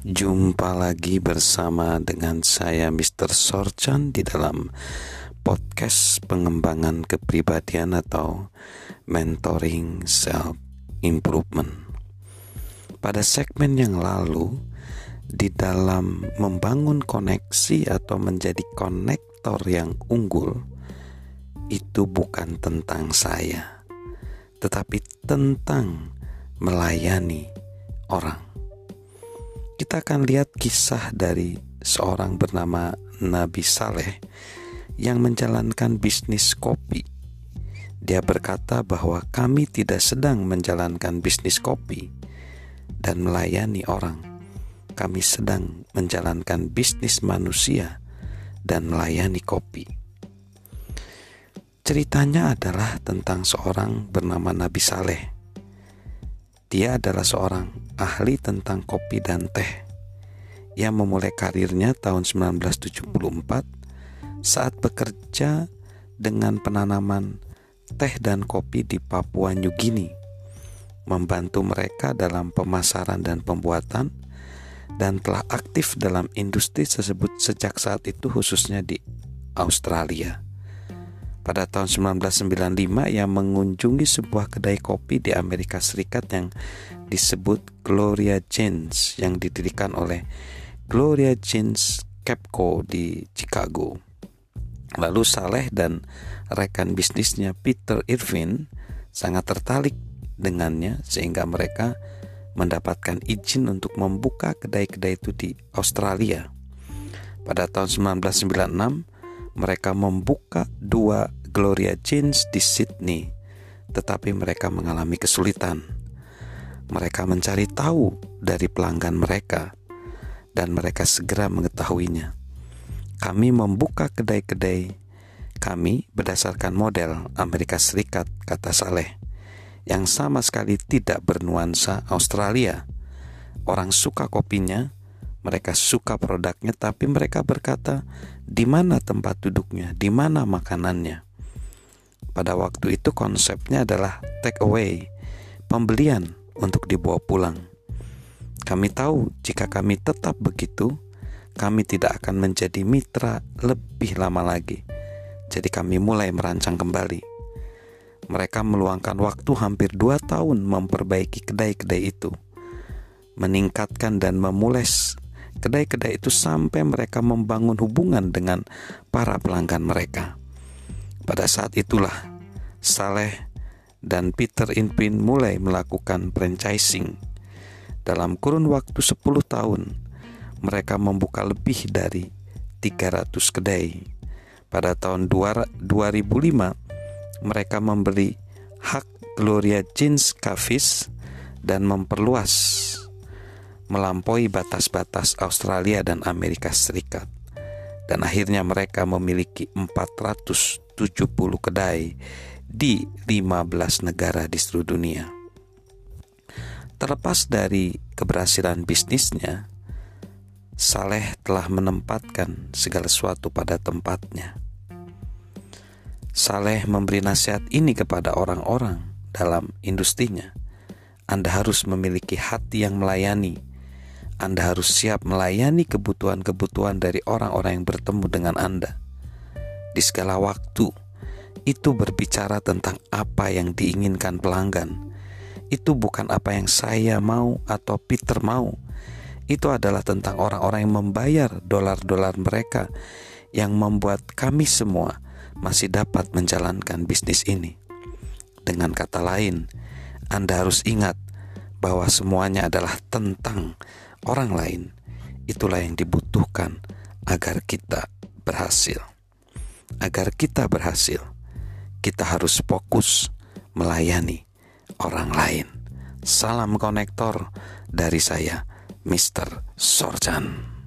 Jumpa lagi bersama dengan saya Mr. Sorchan di dalam podcast pengembangan kepribadian atau mentoring self improvement. Pada segmen yang lalu di dalam membangun koneksi atau menjadi konektor yang unggul itu bukan tentang saya tetapi tentang melayani orang kita akan lihat kisah dari seorang bernama Nabi Saleh yang menjalankan bisnis kopi. Dia berkata bahwa kami tidak sedang menjalankan bisnis kopi dan melayani orang. Kami sedang menjalankan bisnis manusia dan melayani kopi. Ceritanya adalah tentang seorang bernama Nabi Saleh dia adalah seorang ahli tentang kopi dan teh. Ia memulai karirnya tahun 1974 saat bekerja dengan penanaman teh dan kopi di Papua New Guinea, membantu mereka dalam pemasaran dan pembuatan, dan telah aktif dalam industri tersebut sejak saat itu khususnya di Australia. Pada tahun 1995 ia mengunjungi sebuah kedai kopi di Amerika Serikat yang disebut Gloria Jeans yang didirikan oleh Gloria Jeans Capco di Chicago. Lalu Saleh dan rekan bisnisnya Peter Irvin sangat tertarik dengannya sehingga mereka mendapatkan izin untuk membuka kedai-kedai itu di Australia. Pada tahun 1996 mereka membuka dua Gloria Jeans di Sydney, tetapi mereka mengalami kesulitan. Mereka mencari tahu dari pelanggan mereka, dan mereka segera mengetahuinya. Kami membuka kedai-kedai kami berdasarkan model Amerika Serikat, kata Saleh, yang sama sekali tidak bernuansa Australia. Orang suka kopinya, mereka suka produknya, tapi mereka berkata, "Di mana tempat duduknya? Di mana makanannya?" Pada waktu itu, konsepnya adalah take away, pembelian untuk dibawa pulang. Kami tahu jika kami tetap begitu, kami tidak akan menjadi mitra lebih lama lagi. Jadi, kami mulai merancang kembali. Mereka meluangkan waktu hampir dua tahun memperbaiki kedai-kedai itu, meningkatkan dan memules kedai-kedai itu sampai mereka membangun hubungan dengan para pelanggan mereka. Pada saat itulah Saleh dan Peter Inpin mulai melakukan franchising. Dalam kurun waktu 10 tahun, mereka membuka lebih dari 300 kedai. Pada tahun 2005, mereka memberi hak Gloria Jeans Cafes dan memperluas melampaui batas-batas Australia dan Amerika Serikat. Dan akhirnya mereka memiliki 470 kedai di 15 negara di seluruh dunia. Terlepas dari keberhasilan bisnisnya, Saleh telah menempatkan segala sesuatu pada tempatnya. Saleh memberi nasihat ini kepada orang-orang dalam industrinya. Anda harus memiliki hati yang melayani, anda harus siap melayani kebutuhan-kebutuhan dari orang-orang yang bertemu dengan Anda. Di segala waktu, itu berbicara tentang apa yang diinginkan pelanggan. Itu bukan apa yang saya mau atau Peter mau. Itu adalah tentang orang-orang yang membayar dolar-dolar mereka yang membuat kami semua masih dapat menjalankan bisnis ini. Dengan kata lain, Anda harus ingat bahwa semuanya adalah tentang orang lain, itulah yang dibutuhkan agar kita berhasil. Agar kita berhasil, kita harus fokus melayani orang lain. Salam konektor dari saya, Mr. Sorjan.